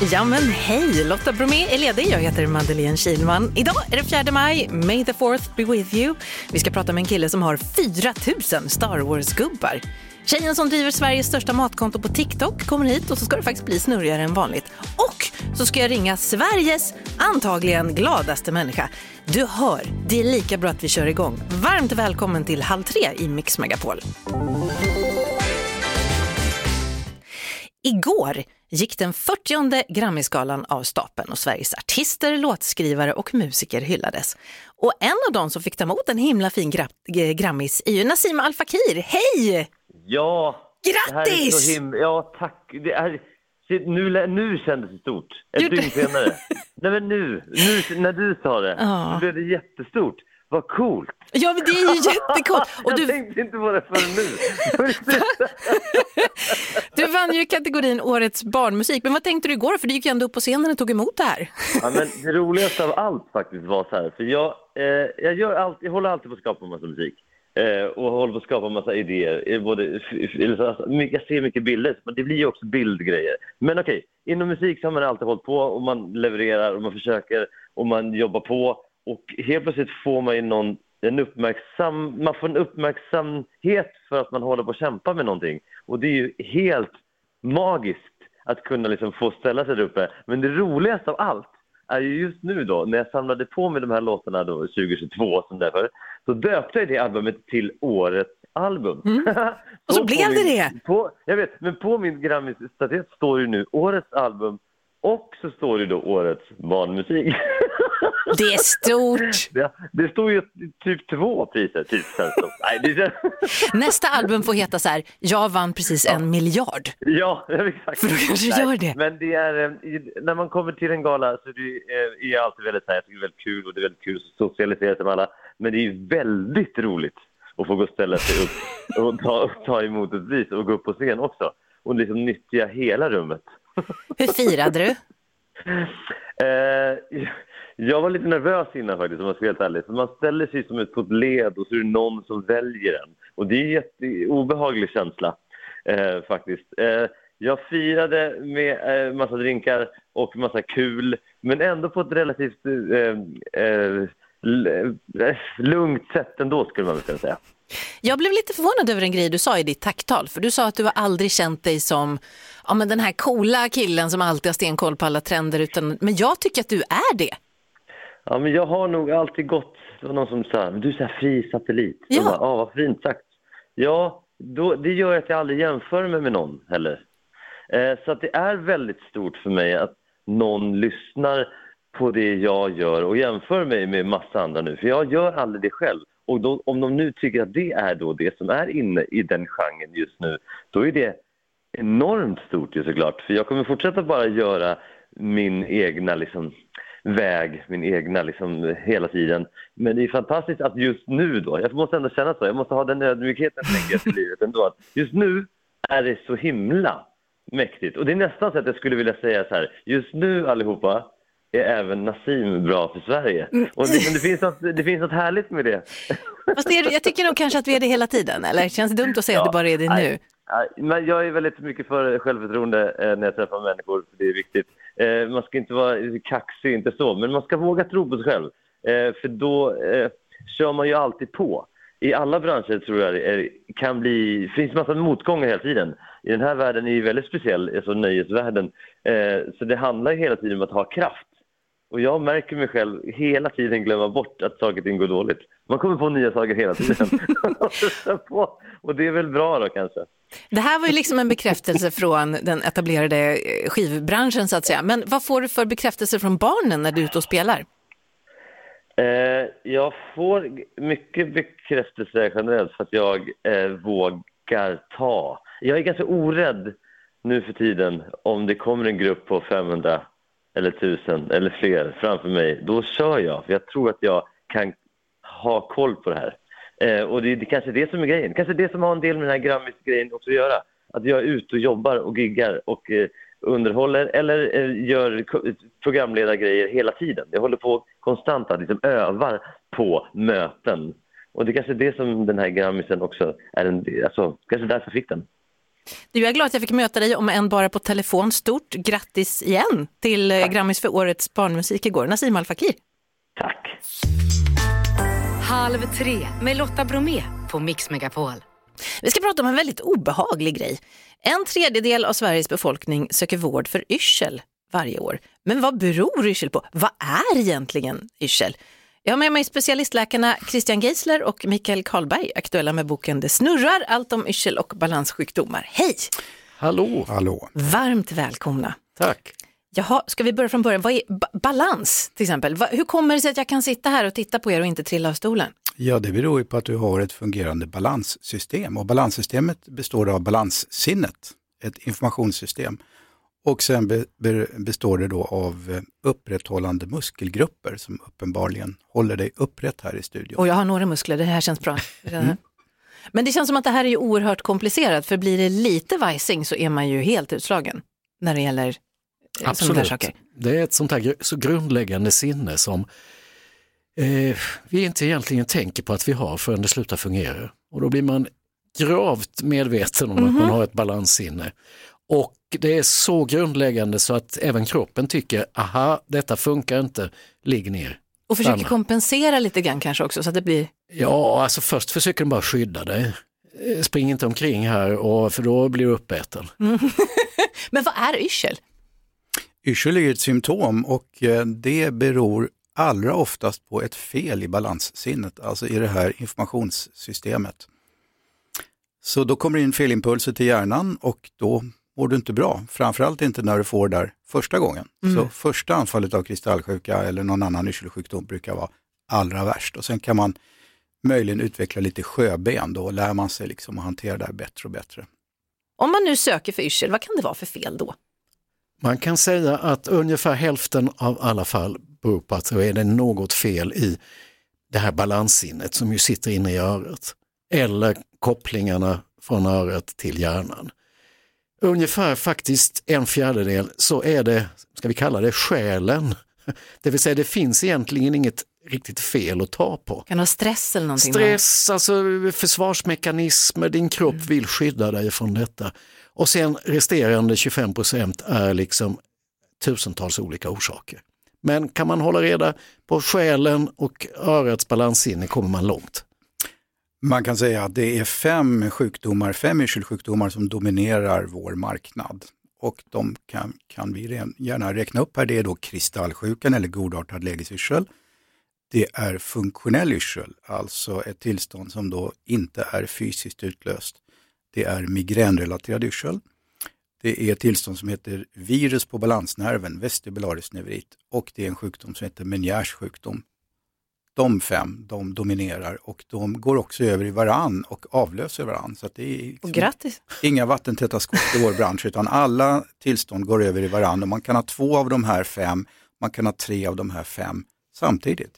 Ja men hej, Lotta Bromé är ledig. Jag heter Madeleine Kilman. Idag är det 4 maj. May the fourth be with you. Vi ska prata med en kille som har 4 000 Star Wars-gubbar. Tjejen som driver Sveriges största matkonto på TikTok kommer hit och så ska det faktiskt bli snurrigare än vanligt. Och så ska jag ringa Sveriges antagligen gladaste människa. Du hör, det är lika bra att vi kör igång. Varmt välkommen till Halv tre i Mix Megapol. Igår gick den 40 Grammisgalan av stapeln och Sveriges artister, låtskrivare och musiker hyllades. Och en av dem som fick ta emot en himla fin gra eh, Grammis är ju Nassim Al Fakir. Hej! Ja! Grattis! ja, tack. Det är, nu, nu kändes det stort. Ett Gjorde- dygn senare. Nej men nu, nu, när du sa det, Ja. blev det jättestort. Vad coolt! Ja, men det är ju jättekort. Och jag du, tänkte inte på det förrän nu. du vann ju kategorin Årets barnmusik. Men vad tänkte du igår? För du gick ju ändå upp på scenen och tog emot det här. ja, men det roligaste av allt faktiskt var så här, för jag, eh, jag, gör allt, jag håller alltid på att skapa en massa musik. Eh, och håller på att skapa en massa idéer. Eh, Både, jag ser mycket bilder, men det blir ju också bildgrejer. Men okej, inom musik så har man alltid hållit på och man levererar och man försöker och man jobbar på. Och helt plötsligt får man ju någon, en uppmärksam, man får en uppmärksamhet för att man håller på att kämpa med någonting. Och det är ju helt magiskt att kunna liksom få ställa sig där uppe. Men det roligaste av allt är ju just nu då, när jag samlade på mig de här låtarna då 2022 som därför, så döpte jag det albumet till Årets album. Och så blev det min, det. På, jag vet, men på min Grammis-statyett står ju nu Årets album och så står det då Årets barnmusik. Det är stort. det, det står ju typ två priser, typ. Nej, det. Nästa album får heta så här, jag vann precis en miljard. Ja, exakt. För kanske Nej, gör det. Men det är, eh, när man kommer till en gala så det, eh, är jag alltid väldigt, jag tycker det är väldigt kul och det är väldigt kul att socialisera sig med alla. Men det är väldigt roligt att få gå och ställa sig upp och ta, ta emot ett pris och gå upp på scen också. Och liksom nyttja hela rummet. Hur firade du? Eh, jag var lite nervös innan faktiskt om jag ska vara helt ärlig. För man ställer sig som ut på ett led och så är det någon som väljer en. Och det är en jätteobehaglig känsla eh, faktiskt. Eh, jag firade med eh, massa drinkar och massa kul men ändå på ett relativt eh, eh, eh lugnt sätt ändå skulle man väl kunna säga. Jag blev lite förvånad över en grej du sa i ditt tacktal. För du sa att du har aldrig känt dig som ja, men den här coola killen som alltid har stenkoll på alla trender. Utan, men jag tycker att du är det. Ja, men jag har nog alltid gått, det var någon som sa, du är så här fri satellit. Ja. Bara, Ja, vad fint sagt. Ja, då, det gör att jag aldrig jämför mig med någon heller. Eh, så att det är väldigt stort för mig att någon lyssnar på det jag gör och jämför mig med massa andra nu. För jag gör aldrig det själv. Och då, om de nu tycker att det är då det som är inne i den genren just nu, då är det enormt stort ju såklart. För jag kommer fortsätta bara göra min egna liksom, väg, min egna liksom, hela tiden. Men det är fantastiskt att just nu då, jag måste ändå känna så, jag måste ha den ödmjukheten tänker jag, livet ändå. Att just nu är det så himla mäktigt. Och det är nästan så att jag skulle vilja säga så här, just nu allihopa är även Nassim bra för Sverige. Och det, det, finns något, det finns något härligt med det. Fast det är, jag tycker nog kanske att vi är det hela tiden. Eller känns det dumt att säga att det bara är det nu? Nej, men jag är väldigt mycket för självförtroende eh, när jag träffar människor, för det är viktigt. Eh, man ska inte vara kaxig, inte så, men man ska våga tro på sig själv. Eh, för då kör man ju alltid på. I alla branscher tror jag det kan bli, finns massa motgångar hela tiden. I den här världen är ju väldigt speciell, alltså nöjesvärlden. Så det handlar hela tiden om att ha kraft. Och jag märker mig själv hela tiden glömma bort att saker och ting går dåligt. Man kommer på nya saker hela tiden. Och det är väl bra då kanske. Det här var ju liksom en bekräftelse från den etablerade eh, skivbranschen så att säga. Men vad får du för bekräftelse från barnen när du är ute och spelar? Eh, jag får mycket bekräftelse generellt för att jag eh, vågar ta. Jag är ganska orädd nu för tiden om det kommer en grupp på 500 eller tusen eller fler framför mig. Då kör jag, för jag tror att jag kan ha koll på det här. Eh, och det, det kanske är det som är grejen. Kanske det som har en del med den här Grammis-grejen också att göra. Att jag är ute och jobbar och giggar och eh, underhåller eller eh, gör programledargrejer hela tiden. Jag håller på konstant att liksom övar på möten. Och det kanske är det som den här Grammisen också är en del, alltså kanske därför jag fick den. Du, jag är glad att jag fick möta dig, om än bara på telefon. Stort grattis igen till eh, Grammis för årets barnmusik igår. Nassim Al Fakir. Tack! Halv tre med Lotta Bromé på Mix Megapol. Vi ska prata om en väldigt obehaglig grej. En tredjedel av Sveriges befolkning söker vård för yrsel varje år. Men vad beror yrsel på? Vad är egentligen yrsel? Jag har med mig specialistläkarna Christian Geisler och Mikael Karlberg, aktuella med boken Det snurrar, allt om yrsel och balanssjukdomar. Hej! Hallå! Hallå. Varmt välkomna. Tack. Jaha, ska vi börja från början? Vad är ba- balans till exempel? Va- hur kommer det sig att jag kan sitta här och titta på er och inte trilla av stolen? Ja, det beror ju på att du har ett fungerande balanssystem och balanssystemet består av balanssinnet, ett informationssystem. Och sen be, be, består det då av eh, upprätthållande muskelgrupper som uppenbarligen håller dig upprätt här i studion. Och jag har några muskler, det här känns bra. Men det känns som att det här är ju oerhört komplicerat, för blir det lite vajsing så är man ju helt utslagen när det gäller eh, Absolut. saker. Det är ett sånt här så grundläggande sinne som eh, vi inte egentligen tänker på att vi har förrän det slutar fungera. Och då blir man gravt medveten om att man har ett balanssinne. Och det är så grundläggande så att även kroppen tycker, aha, detta funkar inte, ligg ner. Och försöker Stanna. kompensera lite grann kanske också så att det blir, Ja, alltså först försöker de bara skydda dig. Eh, Spring inte omkring här, och, för då blir du uppäten. men vad är yrsel? Yrsel är ju ett symptom och eh, det beror allra oftast på ett fel i balanssinnet, alltså i det här informationssystemet. Så då kommer det in felimpulser till hjärnan och då mår du inte bra. Framförallt inte när du får det där första gången. Så första anfallet av kristallsjuka eller någon annan yrselsjukdom brukar vara allra värst. Och sen kan man möjligen utveckla lite sjöben, då lär man sig liksom att hantera det här bättre och bättre. Om man nu söker för yrsel, vad kan det vara för fel då? Man kan säga att ungefär hälften av alla fall beror på att det är det något fel i det här balanssinnet som ju sitter inne i örat. Eller kopplingarna från örat till hjärnan. Ungefär faktiskt en fjärdedel så är det, ska vi kalla det själen. Det vill säga det finns egentligen inget riktigt fel att ta på. Kan vara stress eller någonting? Stress, alltså försvarsmekanismer, din kropp vill skydda dig från detta. Och sen resterande 25 procent är liksom tusentals olika orsaker. Men kan man hålla reda på själen och örats balanssinne kommer man långt. Man kan säga att det är fem sjukdomar, fem yrselsjukdomar som dominerar vår marknad. Och de kan, kan vi gärna räkna upp här. Det är då kristallsjukan eller godartad lägesyrsel. Det är funktionell yrsel, alltså ett tillstånd som då inte är fysiskt utlöst. Det är migränrelaterad yrsel. Det är ett tillstånd som heter virus på balansnerven, vestibularis neurit. Och det är en sjukdom som heter Meniers sjukdom. De fem, de dominerar och de går också över i varann och avlöser varann. Så det är Och liksom grattis! inga vattentäta skott i vår bransch utan alla tillstånd går över i varann och man kan ha två av de här fem, man kan ha tre av de här fem samtidigt.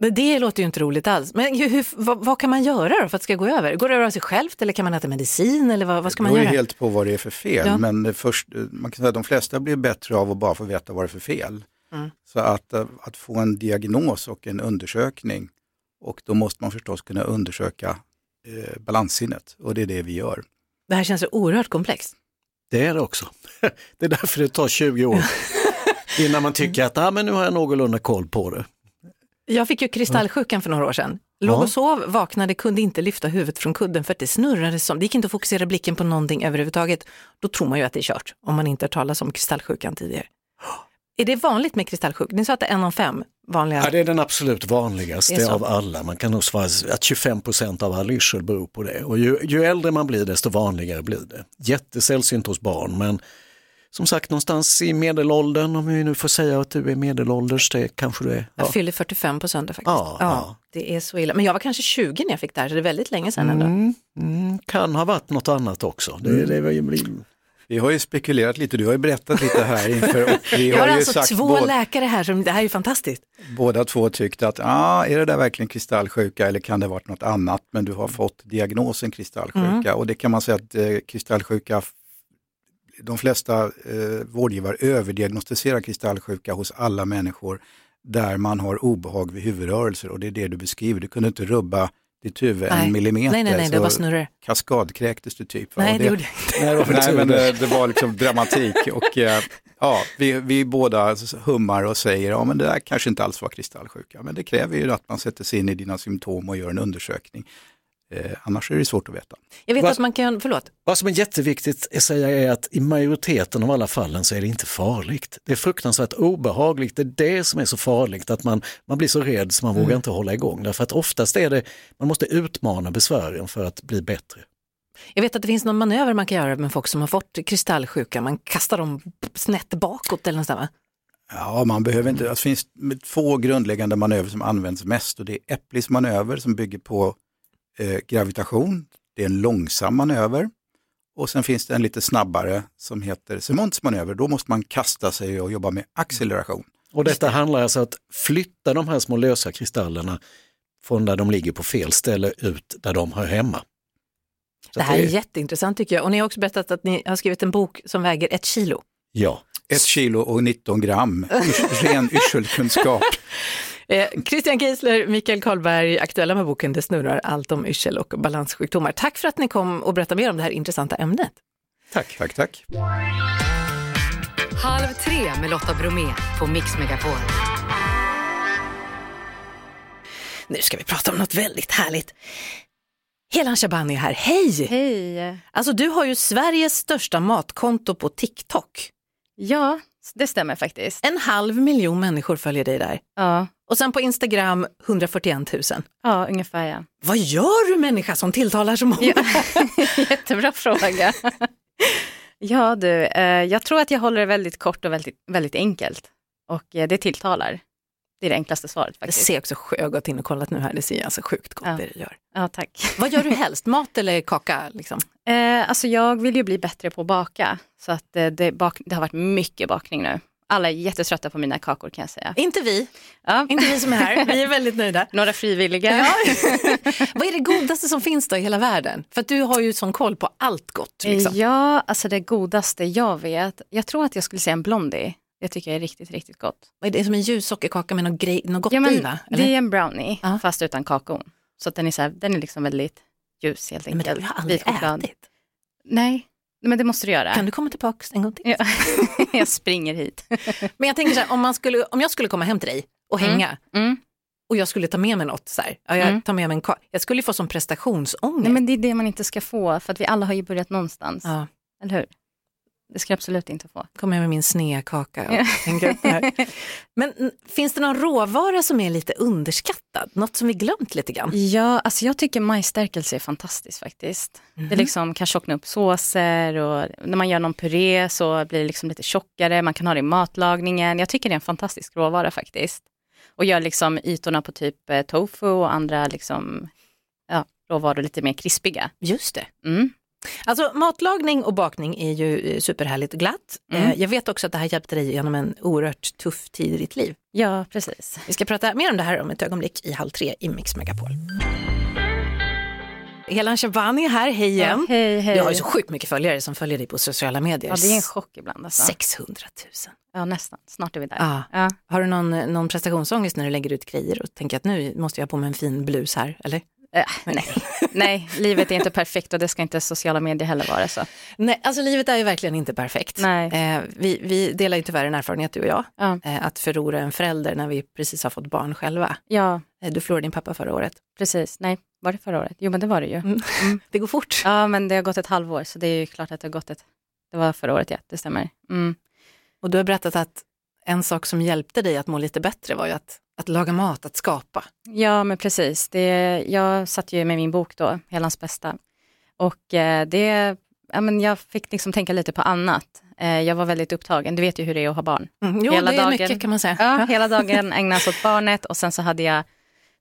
Men det låter ju inte roligt alls. Men hur, vad, vad kan man göra för att det ska gå över? Går det över av sig självt eller kan man äta medicin eller vad, vad ska det man beror ju göra? helt på vad det är för fel, Ja. men det först, man kan säga att de flesta blir bättre av att bara få veta vad det är för fel. Mm. Så att, eh, att få en diagnos och en undersökning och då måste man förstås kunna undersöka eh, balanssinnet och det är det vi gör. Det här känns så oerhört komplext. Det är det också. Det är därför det tar 20 år innan man tycker att ah, men nu har jag någorlunda koll på det. Jag fick ju kristallsjukan för några år sedan. Låg och sov, vaknade, kunde inte lyfta huvudet från kudden för att det snurrade som, det gick inte att fokusera blicken på någonting överhuvudtaget. Då tror man ju att det är kört, om man inte har talat om kristallsjukan tidigare. Är det vanligt med kristallsjukan? Ni sa att det är en av fem vanliga. Ja, det är den absolut Det vanligaste av alla. Man kan nog svara att 25 procent av all yrsel beror på det. Och ju, ju äldre man blir desto vanligare blir det. Jättesällsynt hos barn men som sagt någonstans i medelåldern, om vi nu får säga att du är medelålders, det kanske du är. Jag fyller 45 på söndag faktiskt. Ja, ja. Det är så illa. Men jag var kanske 20 när jag fick det här, så det är väldigt länge sedan ändå. Mm, mm, kan ha varit något annat också. Det, det var ju, Vi har ju spekulerat lite, du har ju berättat lite här inför och vi Jag har har alltså sagt två läkare här, som, det här är ju fantastiskt. båda två tyckt att ah, är det där verkligen kristallsjuka eller kan det varit något annat? Men du har fått diagnosen kristallsjuka och det kan man säga att eh, kristallsjuka de flesta eh, vårdgivare överdiagnostiserar kristallsjuka hos alla människor där man har obehag vid huvudrörelser och det är det du beskriver. Du kunde inte rubba ditt huvud Nej. en millimeter. Nej, nej, nej, det så bara snurrar. Kaskadkräktes du typ. va? Nej, Och det gjorde jag Nej, det var, nej men det, det var liksom dramatik och eh, ja, vi, vi båda hummar och säger ja men det där kanske inte alls var kristallsjuka. Men det kräver ju att man sätter sig in i dina symptom och gör en undersökning. Eh, annars är det svårt att veta. Jag vet Vad- att man kan, förlåt, Vad som är jätteviktigt att säga är att i majoriteten av alla fallen så är det inte farligt. Det är fruktansvärt obehagligt, det är det som är så farligt, att man, man blir så rädd så man Mm. vågar inte hålla igång. Därför att oftast är det, man måste utmana besvären för att bli bättre. jag vet att det finns någon manöver man kan göra med folk som har fått kristallsjuka, man kastar dem snett bakåt eller något sånt, va? Ja, man behöver inte, det finns två grundläggande manövrer som används mest och det är Eplis manöver som bygger på eh, gravitation. Det är en långsam manöver. Och sen finns det en lite snabbare som heter Simonts manöver. Då måste man kasta sig och jobba med acceleration. Och detta handlar alltså om att flytta de här små lösa kristallerna från där de ligger på fel ställe ut där de hör hemma. Så Det här är jätteintressant tycker jag. Och ni har också berättat att ni har skrivit en bok som väger ett kilo. Ja, Ett kilo och 19 gram, ren yrselkunskap. Eh, Christian Geisler, Mikael Karlberg, aktuella med boken Det snurrar allt om yrsel och balanssjukdomar. Tack för att ni kom och berättade mer om det här intressanta ämnet. Tack. Tack, tack. Halv tre med Lotta Bromé på Mix Megapol. Nu ska vi prata om något väldigt härligt. Helan Shabani är här, hej! Hej! Alltså du har ju Sveriges största matkonto på TikTok. Ja, det stämmer faktiskt. En halv miljon människor följer dig där. Ja, Och sen på Instagram 141 000. ja ungefär ja. Vad gör du människa som tilltalar så många? Ja. Jättebra fråga. ja du, eh, jag tror att jag håller det väldigt kort och väldigt, väldigt enkelt. Och eh, det tilltalar. Det är det enklaste svaret faktiskt. ser också, jag har gått in och kollat nu här, det ser alltså sjukt gott Ja. det du gör. Ja, tack. Vad gör du helst, mat eller kaka? Liksom? Eh, alltså jag vill ju bli bättre på att baka. Så att eh, det, bak, det har varit mycket bakning nu. Alla är jättetrötta på mina kakor kan jag säga. Inte vi, Ja. inte vi som är här, vi är väldigt nöjda. Några frivilliga. Ja. Vad är det godaste som finns då i hela världen? För att du har ju sån koll på allt gott. Liksom. Ja, alltså det godaste jag vet. Jag tror att jag skulle säga en blondie. Det tycker jag är riktigt, riktigt gott. Vad är det som en ljus sockerkaka med något, grej, något gott Ja, i men va? Eller? det är en brownie, Ja. fast utan kakon. Så den är, så här, den är liksom väldigt ljus helt Men det har enkelt. jag aldrig ätit. Nej, men det måste du göra. Kan du komma tillbaka en gång till? Ja. jag springer hit. Men jag tänker så här, om, man skulle, om jag skulle komma hem till dig och Mm. hänga Mm. och jag skulle ta med mig något så här, ja, jag Mm. tar med mig en jag skulle ju få som prestationsångest. Nej, men det är det man inte ska få, för att vi alla har ju börjat någonstans. ja, Eller hur? Det ska jag absolut inte få. kommer jag med min snedkaka och tänker upp här. Men mm, finns det någon råvara som är lite underskattad? Något som vi glömt lite grann? Ja, alltså jag tycker majsstärkelse är fantastiskt faktiskt. Det liksom kan tjockna upp såser och när man gör någon puré så blir det liksom lite tjockare. Man kan ha det i matlagningen. Jag tycker det är en fantastisk råvara faktiskt. Och gör liksom ytorna på typ eh, tofu och andra liksom, ja, råvaror lite mer krispiga. Just det. Mm. Alltså matlagning och bakning är ju eh, superhärligt och glatt. Mm. Eh, Jag vet också att det här hjälpte dig genom en oerhört tuff tid i ditt liv. Ja, precis. Vi ska prata mer om det här om ett ögonblick i Halv tre i Mix Megapol. Helan Shabani är här, hej igen. Ja, hej, hej. Du har ju så sjukt mycket följare som följer dig på sociala medier. Ja, det är en chock ibland. Alltså. 600 000. Ja, nästan. Snart är vi där. Ja. Ja. Har du någon, någon prestationsångest när du lägger ut grejer och tänker att nu måste jag ha på mig en fin blus här, eller? Eh, nej. nej, livet är inte perfekt och det ska inte sociala medier heller vara. Så. Nej, alltså livet är ju verkligen inte perfekt. Nej. Eh, vi, vi delar ju tyvärr en erfarenhet du och jag, Ja. eh, att förlora en förälder när vi precis har fått barn själva. ja, Eh, du förlorade din pappa förra året. precis. Nej, var det förra året? Jo, men det var det ju. Mm. Det går fort. Ja, men det har gått ett halvår, så det är ju klart att det har gått ett... Det var förra året, ja, det stämmer. Mm. Och du har berättat att en sak som hjälpte dig att må lite bättre var ju att, att laga mat, att skapa. Ja, men precis. Det, jag satt ju med min bok då, Helans bästa. Och eh, det ja, men jag fick liksom tänka lite på annat. Eh, jag var väldigt upptagen, du vet ju hur det är att ha barn. Mm, jo, Hela det är dagen. mycket kan man säga. Ja, hela dagen ägnas åt barnet och sen så hade jag,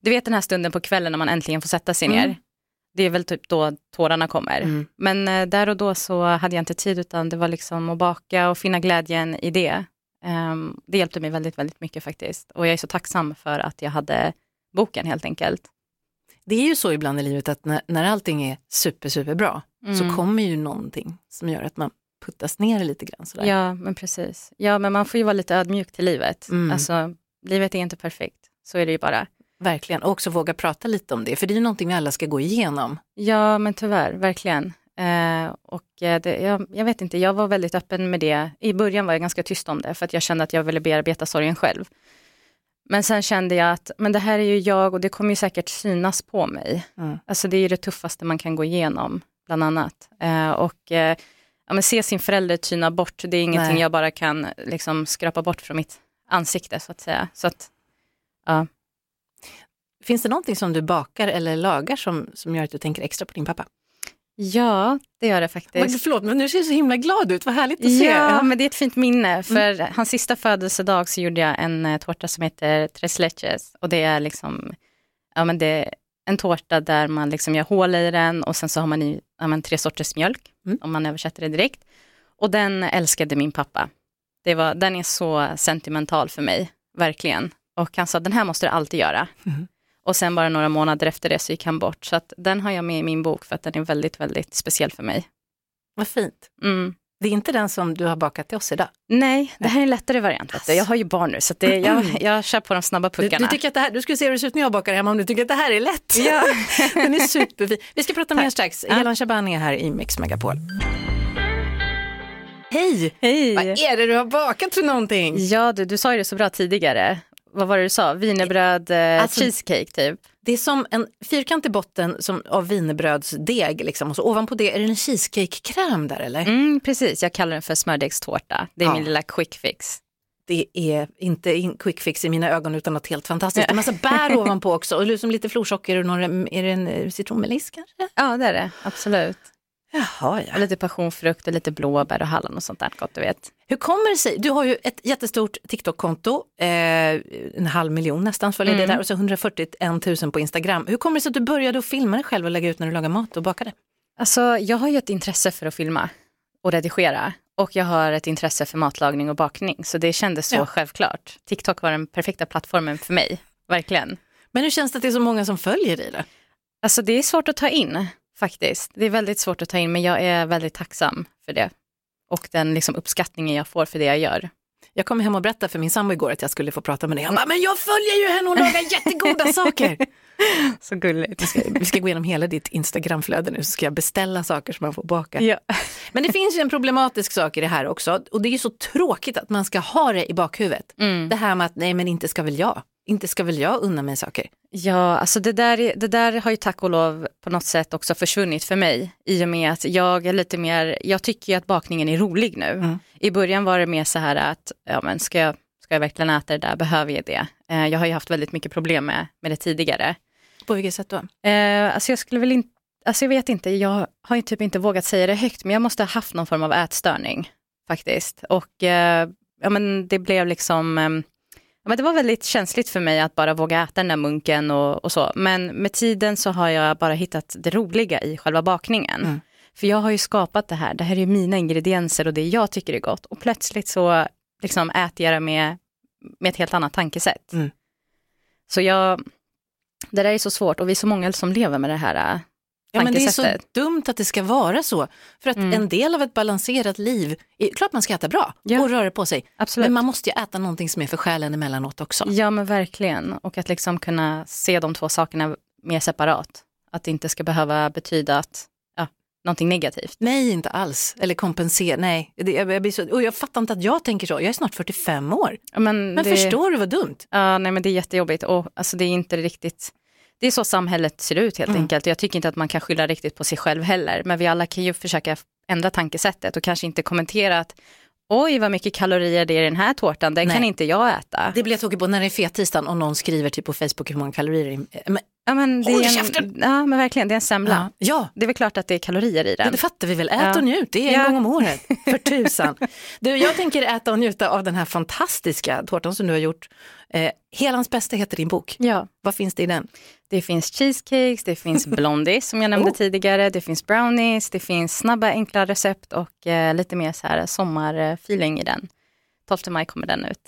du vet den här stunden på kvällen när man äntligen får sätta sig ner. Mm. Det är väl typ då tårarna kommer. Mm. Men eh, där och då så hade jag inte tid utan det var liksom att baka och finna glädjen i det. Ehm, det hjälpte mig väldigt, väldigt mycket faktiskt. Och jag är så tacksam för att jag hade boken helt enkelt. Det är ju så ibland i livet att när, när allting är super, super bra så Mm. kommer ju någonting som gör att man puttas ner lite grann. Sådär. Ja, men precis. Ja, men man får ju vara lite ödmjuk till livet. Mm. Alltså, livet är inte perfekt. Så är det ju bara. Verkligen, och också våga prata lite om det, för det är ju någonting vi alla ska gå igenom. Ja, men tyvärr, verkligen. Eh, och eh, det, jag, jag vet inte, jag var väldigt öppen med det. I början var jag ganska tyst om det, för att jag kände att jag ville bearbeta sorgen själv. Men sen kände jag att men det här är ju jag och det kommer ju säkert synas på mig. Mm. Alltså det är ju det tuffaste man kan gå igenom, bland annat. Eh, och eh, ja, men se sin förälder tyna bort, det är ingenting Nej. jag bara kan liksom skrapa bort från mitt ansikte så att säga. Så att, ja. Finns det någonting som du bakar eller lagar som, som gör att du tänker extra på din pappa? Ja, det gör det Men, faktiskt. förlåt, men nu ser du så himla glad ut, vad härligt att se. Ja, men det är ett fint minne. För hans sista födelsedag så gjorde jag en eh, tårta som heter Tres Leches. Och det är liksom, ja men det är en tårta där man liksom gör hål i den och sen så har man i ja, men tre sorters mjölk, Mm. om man översätter det direkt. Och den älskade min pappa. Det var, den är så sentimental för mig, verkligen. Och han sa, den här måste du alltid göra. Mhm. Och sen bara några månader efter det så gick han bort. Så att den har jag med i min bok för att den är väldigt, väldigt speciell för mig. Vad fint. Mm. Det är inte den som du har bakat till oss idag. Nej, det här är en lättare variant. Du. Jag har ju barn nu så det, jag, jag kör på de snabba Du, puckarna. du, tycker att det här, du skulle se hur det ser ut när jag bakar hemma om du tycker att det här är lätt. Ja. Den är superfin. Vi ska prata mer strax. Ja. Jelan Shaban är här i Mix Megapol. Hej! Hej! Vad är det du har bakat för någonting? Ja, du, du sa ju det så bra tidigare. Vad var det du sa? Wienerbröd, eh, Alltså- cheesecake typ. Det är som en fyrkant i botten som, av wienerbrödsdeg liksom. och så ovanpå det är det en cheesecake-kräm där eller? Mm, precis, jag kallar den för smördegstårta. Det är Ja. min lilla quick fix. Det är inte in quick fix i mina ögon utan något helt fantastiskt. Det är massa bär ovanpå också och liksom lite florsocker och några, är det en citronmeliss kanske? Ja, det är det. Absolut. Jaha, ja. Och lite passionfrukt och lite blåbär och hallon och sånt där gott du vet. Hur kommer det sig? Du har ju ett jättestort TikTok-konto, eh, en halv miljon nästan följer det Mm. där och så 141 000 på Instagram. Hur kommer det sig att du började att filma dig själv och lägga ut när du lagar mat och bakade? Alltså, jag har ju ett intresse för att filma och redigera. Och jag har ett intresse för matlagning och bakning. Så det kändes så Ja. självklart. TikTok var den perfekta plattformen för mig. Verkligen. Men hur känns det att det är så många som följer dig? Då? Alltså det är svårt att ta in faktiskt. Det är väldigt svårt att ta in men jag är väldigt tacksam för det. Och den liksom uppskattningen jag får för det jag gör. Jag kom hem och berättade för min sambo igår att jag skulle få prata med dig. Han bara, men jag följer ju henne och lagar jättegoda saker. Så gulligt. Vi ska, vi ska gå igenom hela ditt Instagramflöde nu så ska jag beställa saker som man får baka. Ja. Men det finns ju en problematisk sak i det här också och det är ju så tråkigt att man ska ha det i bakhuvudet. Mm. Det här med att nej men inte ska väl jag, inte ska väl jag unna mig saker. Ja, alltså det där, är- det där har ju tack och lov på något sätt också försvunnit för mig. I och med att jag är lite mer, jag tycker ju att bakningen är rolig nu. Mm. I början var det mer så här att, ja men ska jag, ska jag verkligen äta det där, behöver jag det? Eh, jag har ju haft väldigt mycket problem med, med det tidigare. På vilket sätt då? Eh, alltså jag skulle väl inte, alltså jag vet inte, jag har ju typ inte vågat säga det högt, men jag måste ha haft någon form av ätstörning faktiskt. Och eh, ja, men det blev liksom, eh, ja, men det var väldigt känsligt för mig att bara våga äta den där munken och, och så. Men med tiden så har jag bara hittat det roliga i själva bakningen. Mm. För jag har ju skapat det här, det här är mina ingredienser och det jag tycker är gott. Och plötsligt så liksom äter jag det med, med ett helt annat tankesätt. Mm. Så jag, det där är så svårt och vi är så många som lever med det här äh, Ja, men det är så dumt att det ska vara så. För att Mm. en del av ett balanserat liv, är, klart man ska äta bra Ja. och röra på sig. Absolut. Men man måste ju äta någonting som är för själen emellanåt också. Ja men verkligen. Och att liksom kunna se de två sakerna mer separat. Att det inte ska behöva betyda att, ja, någonting negativt. Nej, inte alls. Eller kompensera, nej. Det, jag, jag, blir så, och jag fattar inte att jag tänker så. Jag är snart 45 år. Ja, Men, Men det, förstår du vad dumt? Ja, nej men det är jättejobbigt och alltså det är inte riktigt, det är så samhället ser ut helt Mm. enkelt. Jag tycker inte att man kan skylla riktigt på sig själv heller. Men vi alla kan ju försöka ändra tankesättet och kanske inte kommentera att oj vad mycket kalorier det är i den här tårtan, den Nej. kan inte jag äta. Det blir jag tokig på när det är fet tisdagen och någon skriver typ på Facebook hur många kalorier det är. Ja, men det Håll är käften! en, ja, men verkligen, det är en semla. Ja. ja. Det är väl klart att det är kalorier i den. Ja, det fattar vi väl. Ät Ja. och njut, det är en gång om året. För tusan. Du, jag tänker äta och njuta av den här fantastiska tårtan som du har gjort. Eh, Helans bästa heter din bok. Ja, Vad finns det i den? det finns cheesecakes, det finns blondies som jag nämnde Oh. tidigare, det finns brownies, det finns snabba enkla recept och eh, lite mer så här sommarfeeling i den. 12 maj kommer den ut.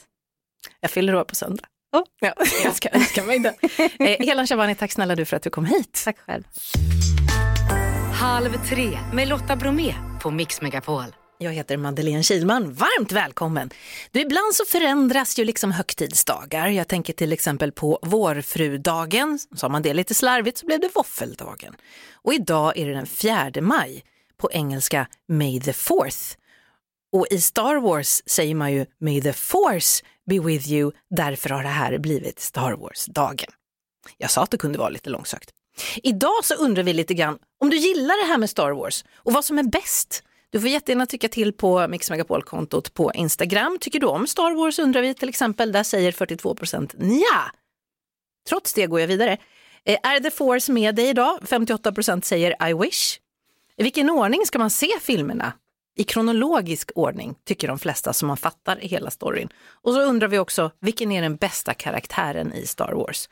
Jag fyller år på söndag. Oh. Ja, jag ska önska mig den. Eh, Helan Shabani, tack snälla du för att du kom hit. Tack själv. Halv tre med Lotta Bromé på Mix Megapol. Jag heter Madeleine Kilman, varmt välkommen. Du, ibland så förändras ju liksom högtidsdagar. Jag tänker till exempel på vårfrudagen, sa man det lite slarvigt så blev det våffeldagen. Och idag är det den 4 maj, på engelska May the 4th. Och i Star Wars säger man ju May the force be with you, därför har det här blivit Star Wars-dagen. Jag sa att det kunde vara lite långsökt. Idag så undrar vi lite grann om du gillar det här med Star Wars och vad som är bäst. Du får jättegärna tycka till på Mix Megapol-kontot på Instagram. Tycker du om Star Wars undrar vi till exempel. Där säger 42 procent nja. Trots det går jag vidare. Eh, är The Force med dig idag? 58 procent säger I wish. I vilken ordning ska man se filmerna? I kronologisk ordning tycker de flesta som man fattar hela storyn. Och så undrar vi också, vilken är den bästa karaktären i Star Wars?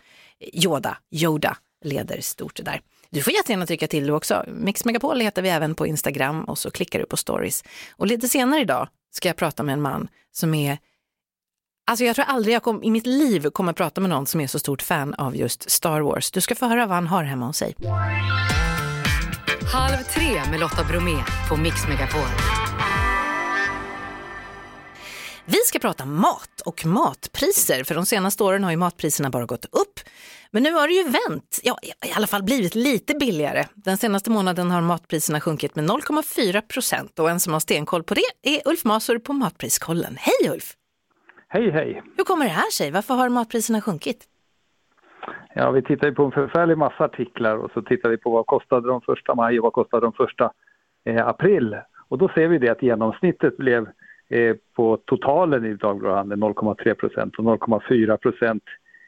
Yoda, Yoda leder stort där. Du får jättegärna tycka till du också. Mix Megapol heter vi även på Instagram och så klickar du på stories. Och lite senare idag ska jag prata med en man som är Alltså jag tror aldrig jag kom, i mitt liv kommer prata med någon som är så stort fan av just Star Wars. Du ska få höra vad han har hemma hos sig. Halv tre med Lotta Bromé på Mix Megapol. Vi ska prata mat och matpriser, för de senaste åren har ju matpriserna bara gått upp. Men nu har det ju vänt, ja, i alla fall blivit lite billigare. Den senaste månaden har matpriserna sjunkit med 0,4 procent och en som har stenkoll på det är Ulf Masur på Matpriskollen. Hej Ulf! Hej hej! Hur kommer det här sig? Varför har matpriserna sjunkit? Ja, vi tittar ju på en förfärlig massa artiklar och så tittar vi på vad kostade de första maj och vad kostade de första eh, april. Och då ser vi det att genomsnittet blev eh, på totalen i dagligvaruhandeln 0,3 procent och 0,4 procent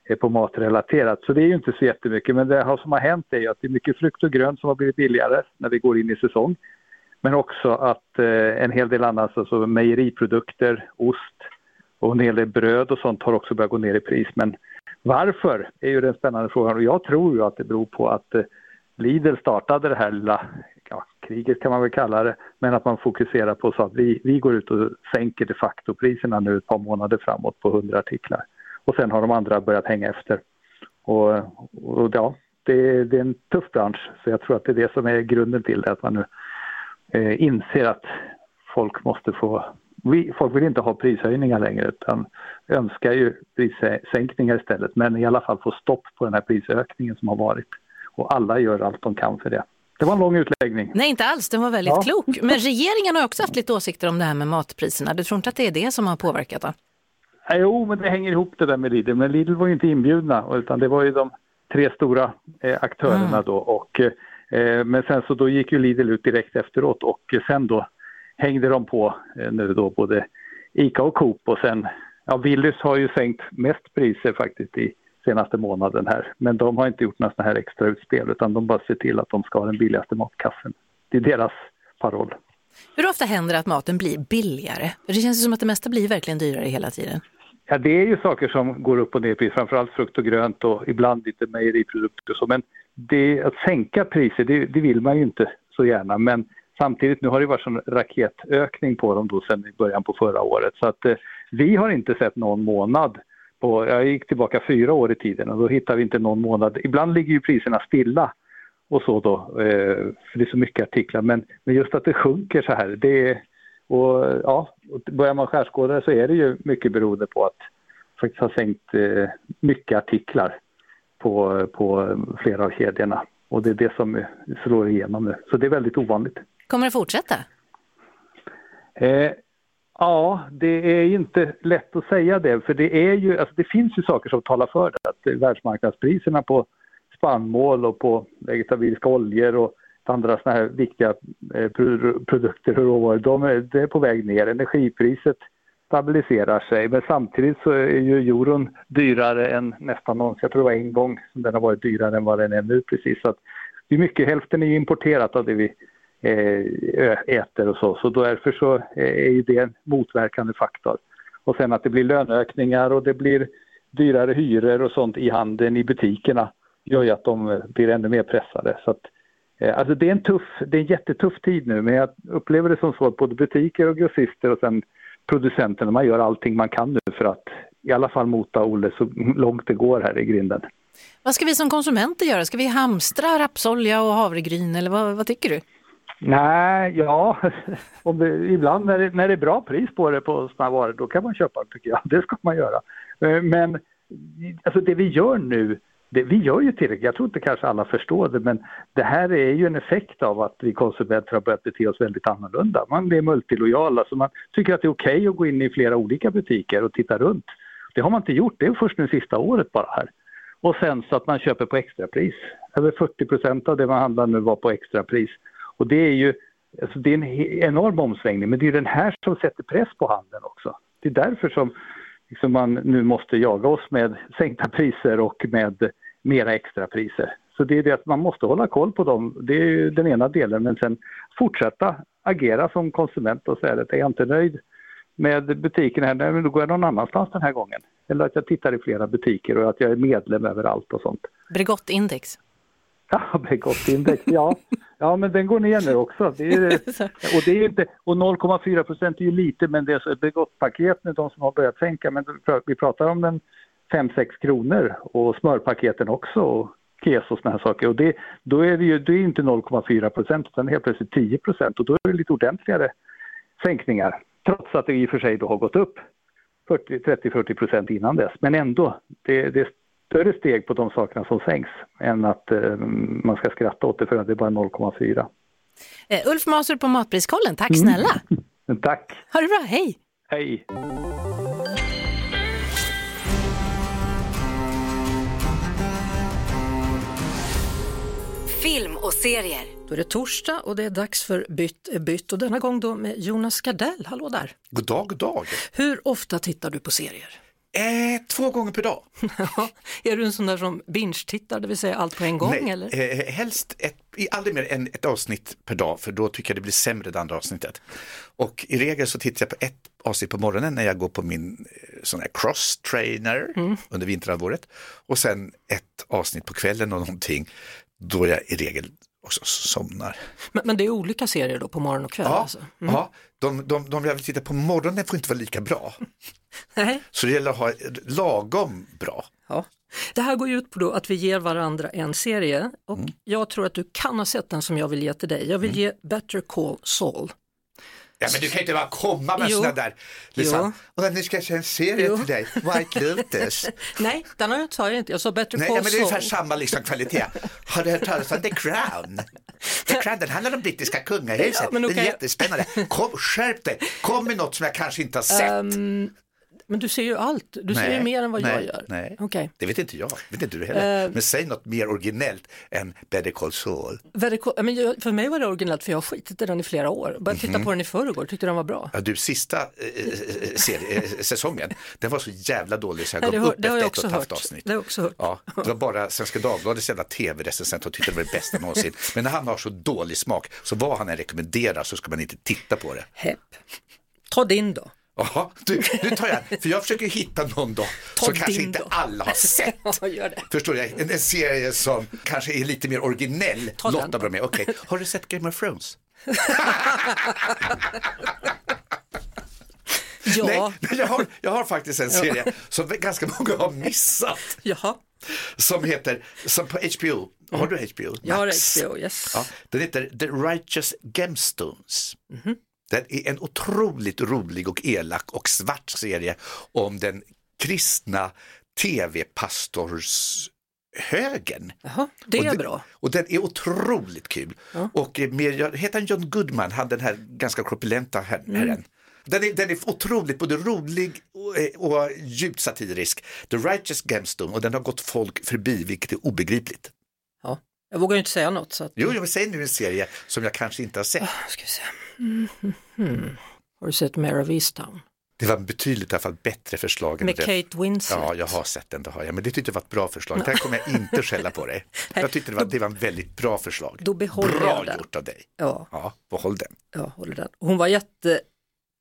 är på matrelaterat. Så det är ju inte så jättemycket, men det här som har hänt är ju att det är mycket frukt och grönt som har blivit billigare när vi går in i säsong. Men också att eh, en hel del annat, alltså mejeriprodukter, ost och en hel del bröd och sånt har också börjat gå ner i pris. Men varför är ju den spännande frågan och jag tror ju att det beror på att eh, Lidl startade det här lilla ja, kriget kan man väl kalla det, men att man fokuserar på så att vi, vi går ut och sänker de facto priserna nu ett par månader framåt på 100 artiklar. Och sen har de andra börjat hänga efter. Och, och ja, det, det är en tuff bransch, så jag tror att det är det som är grunden till det, att man nu eh, inser att folk måste få vi, folk vill inte ha prishöjningar längre utan önskar ju prissänkningar istället men i alla fall få stopp på den här prisökningen som har varit. Och alla gör allt de kan för det. Det var en lång utläggning. Nej, inte alls. Den var väldigt Ja. klok. Men regeringen har också haft lite åsikter om det här med matpriserna. Du tror inte att det är det som har påverkat? Då? Jo, men det hänger ihop det där med Lidl. Men Lidl var ju inte inbjudna utan det var ju de tre stora eh, aktörerna Mm. då. Och, eh, men sen så då gick ju Lidl ut direkt efteråt och sen då hängde de på eh, nu då både ICA och Coop och sen, ja Willys har ju sänkt mest priser faktiskt i senaste månaden här. Men de har inte gjort några sådana här extra utspel utan de bara ser till att de ska ha den billigaste matkassen. Det är deras paroll. Hur ofta händer det att maten blir billigare? Det känns ju som att det mesta blir verkligen dyrare hela tiden. Ja, det är ju saker som går upp och ner i pris, framförallt frukt och grönt och ibland lite mejeriprodukter och så. Men det, att sänka priser, det, det vill man ju inte så gärna. Men samtidigt, nu har det varit sån raketökning på dem då sedan i början på förra året. Så att eh, vi har inte sett någon månad på, jag gick tillbaka fyra år i tiden och då hittar vi inte någon månad. Ibland ligger ju priserna stilla och så då, eh, för det är så mycket artiklar. Men, men just att det sjunker så här, det och ja, och börjar man skärskåda så är det ju mycket beroende på att faktiskt ha sänkt eh, mycket artiklar på, på flera av kedjorna. Och det är det som slår igenom nu. Så det är väldigt ovanligt. Kommer det fortsätta? Eh, ja, det är inte lätt att säga det, för det är ju, alltså det finns ju saker som talar för det. Att världsmarknadspriserna på spannmål och på vegetabiliska oljor och andra såna här viktiga eh, produkter och råvaror, de är, det är på väg ner. Energipriset stabiliserar sig. Men samtidigt så är ju euron dyrare än nästan någonsin. Jag tror det var en gång som den har varit dyrare än vad den är nu precis. Så att det är mycket, hälften är ju importerat av det vi Eh, äter och så. Så därför så eh, är ju det en motverkande faktor. Och sen att det blir löneökningar och det blir dyrare hyror och sånt i handeln, i butikerna gör ju att de eh, blir ännu mer pressade. Så att, alltså det är en tuff, det är en jättetuff tid nu men jag upplever det som så att både butiker och grossister och sen producenterna, man gör allting man kan nu för att i alla fall mota Olle så långt det går här i grinden. Vad ska vi som konsumenter göra? Ska vi hamstra rapsolja och havregryn eller vad, vad tycker du? Nej, ja, om det, ibland när det, när det är bra pris på det på sådana varor, då kan man köpa det tycker jag. Det ska man göra. Eh, men alltså det vi gör nu, det, vi gör ju tillräckligt. Jag tror inte kanske alla förstår det, men det här är ju en effekt av att vi konsumenter har börjat bete oss väldigt annorlunda. Man blir multilojala, så alltså, man tycker att det är okej okay att gå in i flera olika butiker och titta runt. Det har man inte gjort, det är först nu sista året bara här. Och sen så att man köper på extrapris. Över 40 procent av det man handlar nu var på extrapris. Och det är ju alltså det är en enorm omsvängning, men det är den här som sätter press på handeln också. Det är därför som liksom man nu måste jaga oss med sänkta priser och med mera extrapriser. Så det är det att man måste hålla koll på dem, det är ju den ena delen, men sen fortsätta agera som konsument och säga att är jag inte nöjd med butiken här, nej, men då går jag någon annanstans den här gången. Eller att jag tittar i flera butiker och att jag är medlem överallt och sånt. Bregott-index. Ja, Bregott-index, ja. Ja, men den går ner nu också. Det är, och det är inte, och 0,4 procent är ju lite, men det är ett Bregott-paket nu, de som har börjat sänka, men vi pratar om den 5-6 kronor och smörpaketen också och keso och såna här saker. Och det, då är det ju det är inte 0,4 procent utan helt plötsligt 10 procent och då är det lite ordentligare sänkningar. Trots att det i och för sig då har gått upp 30-40 procent innan dess. Men ändå, det, det större steg på de sakerna som sänks än att eh, man ska skratta åt det för att det är bara 0,4. Uh, Ulf Maser på Matpriskollen, tack snälla! Mm. Tack! Ha det bra, hej! Hej! Film och serier. Då är det torsdag och det är dags för Bytt är bytt och denna gång då med Jonas Gardell. Hallå där! God dag, god dag! Hur ofta tittar du på serier? Eh, två gånger per dag. är du en sån där som binge-tittar, det vill säga allt på en gång? Nej, eller? Eh, helst ett, aldrig mer än ett avsnitt per dag för då tycker jag det blir sämre det andra avsnittet. Och i regel så tittar jag på ett avsnitt på morgonen när jag går på min eh, sån här cross-trainer mm. under vinterhalvåret och sen ett avsnitt på kvällen och någonting då jag i regel också somnar. Men, men, det är olika serier då på morgon och kväll? Ja, alltså. mm. ja de, de, de jag vill titta på morgonen får inte vara lika bra. Nej. Så det gäller att ha lagom bra. Ja. Det här går ut på att vi ger varandra en serie och mm. jag tror att du kan ha sett den som jag vill ge till dig. Jag vill mm. ge Better Call Saul. Ja men du kan inte bara komma med sådana där, liksom, och nu ska jag säga en serie jo. till dig, White Lotus. Nej, den har jag, sa jag inte, jag sa Better Nej, Call ja, men det är ungefär samma liksom, kvalitet. Har du hört talas om The Crown? The Crown, den handlar om brittiska kungahuset, ja, det är jättespännande. Kom, skärp dig, kom med något som jag kanske inte har sett. Um, men du ser ju allt, du nej, ser ju mer än vad nej, jag gör. Nej, okay. det vet inte jag, vet inte du heller. Uh, men säg något mer originellt än Better Call Saul. men jag, för mig var det originellt för jag har skitit i den i flera år. Började titta mm -hmm. på den i förrgår, tyckte den var bra. Ja, du, sista äh, serie, äh, säsongen, den var så jävla dålig så jag gav upp efter ett och ett halvt avsnitt. Det har jag också hört. Ja, det var bara Svenska Dagbladets jävla tv-recensent som tyckte det var det bästa någonsin. Men när han har så dålig smak, så vad han än rekommenderar så ska man inte titta på det. Hepp. Ta din då. Ja, du, nu tar jag, för jag försöker hitta någon då som kanske inte då. alla har sett. ja, Förstår du? En, en, serie som kanske är lite mer originell. Ta Lotta Bromé, okej. Okay. Har du sett Game of Thrones? ja. Nej, jag har, jag har faktiskt en serie ja. som ganska många har missat. Jaha. Som heter, som på HBO, har du HBO? Jag har HBO, yes. Ja, den heter The Righteous Gemstones. Mm -hmm. Den är en otroligt rolig och elak och svart serie om den kristna tv-pastorshögen. Jaha, det är och bra. Och den är otroligt kul. Ja. Och med, heter han John Goodman, han den här ganska korpulenta herren. Mm. Den är, den är otroligt både rolig och, och djupt satirisk. The Righteous Gemstone och den har gått folk förbi vilket är obegripligt. Ja, jag vågar inte säga något. Så att... Jo, jag säga nu en serie som jag kanske inte har sett. Se. Mm. Har du sett Mare of Easttown? Det var betydligt i alla fall bättre förslag. än Med. Kate Winslet. Ja, jag har sett den, det har jag. Men det tyckte jag var ett bra förslag. Det här kommer jag inte skälla på dig. Jag tyckte det var, det var en väldigt bra förslag. Då behåller bra jag den. gjort av dig. Ja. Ja, behåll den. Ja, håller den. Hon var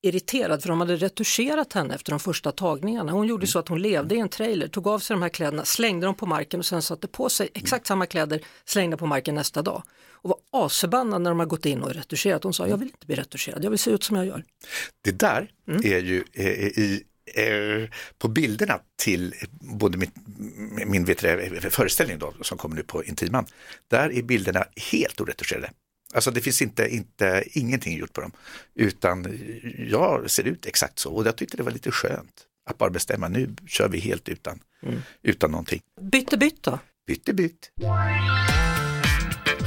jätteirriterad för de hade retuscherat henne efter de första tagningarna. Hon gjorde så att hon levde i en trailer, tog av sig de här kläderna, slängde dem på marken och sen satte på sig exakt samma kläder, slängde på marken nästa dag. Och var asförbannad när de har gått in och retuscherat. Hon sa, jag vill inte bli retuscherad, jag vill se ut som jag gör. Det där Mm. är ju eh, i, eh, på bilderna till både mitt, min vet föreställning då, som kommer nu på Intiman, där är bilderna helt oretuscherade. Alltså det finns inte, inte, ingenting gjort på dem, utan jag ser ut exakt så och jag tyckte det var lite skönt att bara bestämma, nu kör vi helt utan, Mm. utan någonting. Bytte bytt då? Bytte bytt.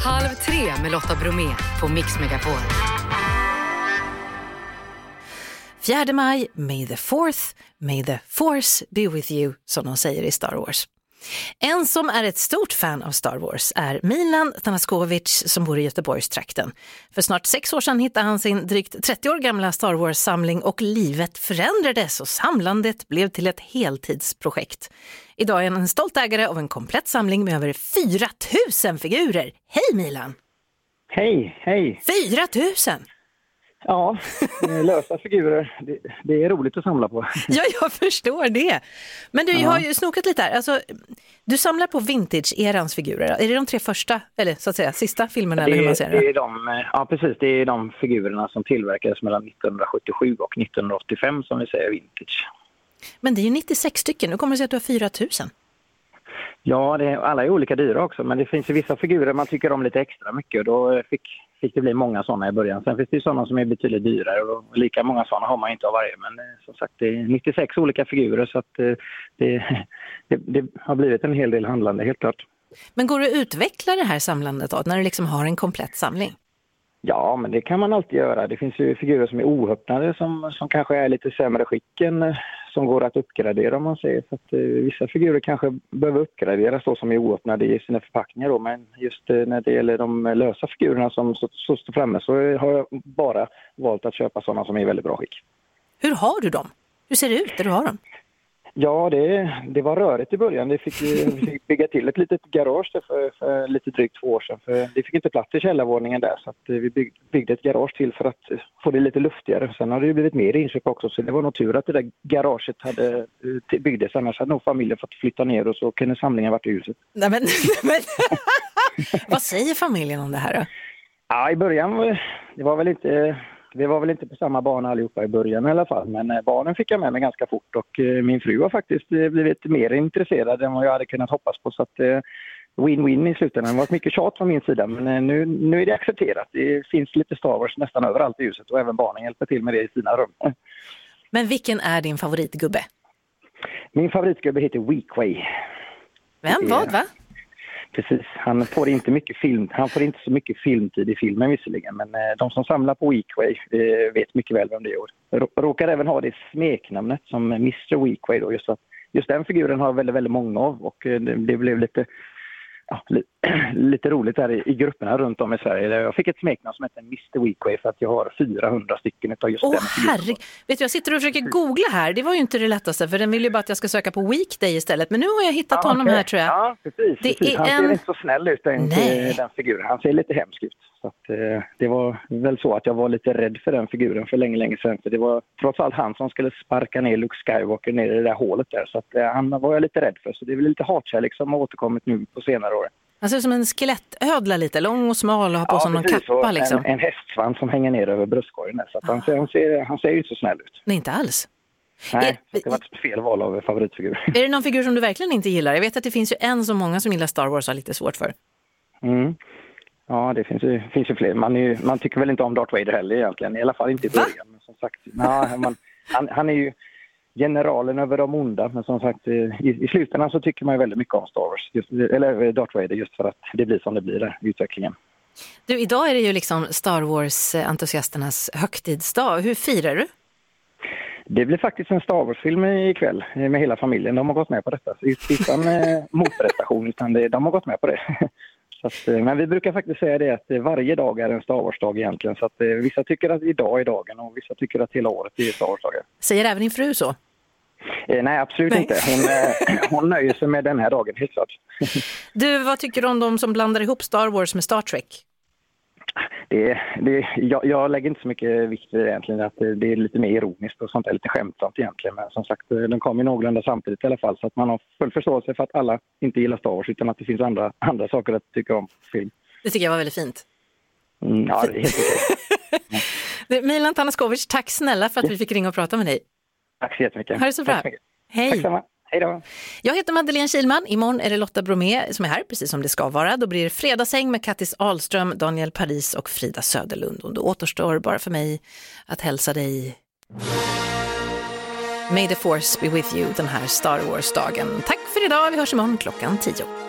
Halv tre med Lotta Bromé på Mix Megapol. 4 maj, May the 4th, May the force be with you, som de säger i Star Wars. En som är ett stort fan av Star Wars är Milan Tanaskovic som bor i Göteborgstrakten. För snart sex år sedan hittade han sin drygt 30 år gamla Star Wars-samling och livet förändrades och samlandet blev till ett heltidsprojekt. Idag är han en stolt ägare av en komplett samling med över 4 000 figurer. Hej Milan! Hej, hej! 4 000! Ja, eh, lösa figurer, det, det är roligt att samla på. Ja, jag förstår det. Men du jag Ja. har ju snokat lite här. Alltså, du samlar på vintage-erans figurer. Är det de tre första, eller så att säga sista filmerna? eller hur man säger det det? är de, eh, ja, precis. Det är de figurerna som tillverkades mellan 1977 och 1985 som vi säger vintage. Men det är ju 96 stycken. Nu kommer det sig att du har 4 000. Ja, det, alla är olika dyra också, men det finns ju vissa figurer man tycker om lite extra mycket och då eh, fick, fick det bli många sådana i början. Sen finns det ju sådana som är betydligt dyrare och lika många sådana har man inte av varje. Men eh, som sagt, det är 96 olika figurer så att eh, det, det, det har blivit en hel del handlande, helt klart. Men går det att utveckla det här samlandet då, när du liksom har en komplett samling? Ja, men det kan man alltid göra. Det finns ju figurer som är oöppnade som, som kanske är lite sämre skick än eh, som går att uppgradera om man säger. Så att, eh, vissa figurer kanske behöver uppgraderas då som är oöppnade i sina förpackningar då. Men just eh, när det gäller de lösa figurerna som så, så står framme så eh, har jag bara valt att köpa sådana som är i väldigt bra skick. Hur har du dem? Hur ser det ut där du har dem? Ja, det, det var rörigt i början. Det fick, vi fick bygga till ett litet garage för, för lite drygt två år sedan. För det fick inte plats i källarvåningen där så eh, vi bygg, byggde ett garage till för att få det lite luftigare. Sen har det ju blivit mer inköp också så det var nog tur att det där garaget hade, eh, byggdes. Annars hade nog familjen fått flytta ner och så kunde samlingen varit i huset. Nej, men, men, vad säger familjen om det här då? Ja, i början det var väl inte vi var väl inte på samma bana allihopa i början i alla fall, men eh, barnen fick jag med mig ganska fort och eh, min fru har faktiskt eh, blivit mer intresserad än vad jag hade kunnat hoppas på. Så att win-win i slutändan. Det har varit mycket tjat från min sida, men nu, nu är det accepterat. Det finns lite Star Wars nästan överallt i huset och även barnen hjälper till med det i sina rum. Men vilken är din favoritgubbe? Min favoritgubbe heter Weequay. Vem? Vad? Va? Precis, han får inte mycket film, han får inte så mycket filmtid i filmen visserligen, men eh, de som samlar på Weekway eh, vet mycket väl vem det är. Råkar även ha det smeknamnet som Mr Weekway. då, just att just den figuren har väldigt, väldigt många av och eh, det blev lite, ja, li, lite roligt där i, i grupperna runt om i Sverige. Jag fick ett smeknamn som heter Mr Weequay för att jag har 400 stycken utav just Åh den figuren. herregud, vet du jag sitter och försöker googla här, det var ju inte det lättaste för den vill ju bara att jag ska söka på Weekday istället, men nu har jag hittat Ja, honom okej. här tror jag. Ja, precis. Det precis. är Han en- ser inte så snäll ut den, den figuren. Han ser lite hemsk ut. Så att, eh, det var väl så att jag var lite rädd för den figuren för länge, länge sedan. För det var trots allt han som skulle sparka ner Luke Skywalker ner i det där hålet där. Så att, eh, han var jag lite rädd för. Så det är väl lite hatkärlek som har återkommit nu på senare år. Han ser ut som en skelettödla lite, lång och smal och har på sig någon kappa liksom. en, en hästsvans som hänger ner över bröstkorgen. Så att han, ser, han, ser, han ser ju inte så snäll ut. Nej, inte alls. Nej, så det var ett fel val av favoritfigur. Är det någon figur som du verkligen inte gillar? Jag vet att det finns ju en som många som gillar Star Wars har lite svårt för. Mm. Ja, det finns ju, finns ju fler. Man, ju, man tycker väl inte om Darth Vader heller egentligen, i alla fall inte i början. Men som sagt, ja, man, han, han är ju generalen över de onda, men som sagt eh, i, i slutändan så tycker man ju väldigt mycket om Star Wars, just, eller eh, Darth Vader, just för att det blir som det blir där utvecklingen. Du, idag är det ju liksom Star Wars-entusiasternas högtidsdag. Hur firar du? Det blir faktiskt en Star Wars-film ikväll eh, med hela familjen. De har gått med på detta. Utan motprestation, utan det, de har gått med på det. Att, eh, men vi brukar faktiskt säga det att eh, varje dag är en Star Wars-dag egentligen. Så att eh, vissa tycker att idag är dagen och vissa tycker att hela året är Star Wars-dagar. Säger även din fru så? Eh, nej, absolut Nej. inte. Hon, hon nöjer sig med den här dagen, helt klart. Du, vad tycker du om de som blandar ihop Star Wars med Star Trek? Det, det, jag, jag lägger inte så mycket vikt vid det egentligen, att det, det är lite mer ironiskt och sånt där, lite skämtsamt egentligen. Men som sagt, eh, de kommer ju någorlunda samtidigt i alla fall, så att man har full förståelse för att alla inte gillar Star Wars, utan att det finns andra, andra saker att tycka om på film. Det tycker jag var väldigt fint. Mm, ja, det är helt okej. Milan Tanaskovic, tack snälla för att vi fick ringa och prata med dig. Tack så jättemycket. Ha det så bra. Tack så. Hej. Tack samma. Hej då. Jag heter Madeleine Kilman. Imorgon är det Lotta Bromé som är här, precis som det ska vara. Då blir det fredagshäng med Kattis Ahlström, Daniel Paris och Frida Söderlund. Och då återstår bara för mig att hälsa dig May the force be with you den här Star Wars-dagen. Tack för idag. Vi hörs imorgon klockan 10.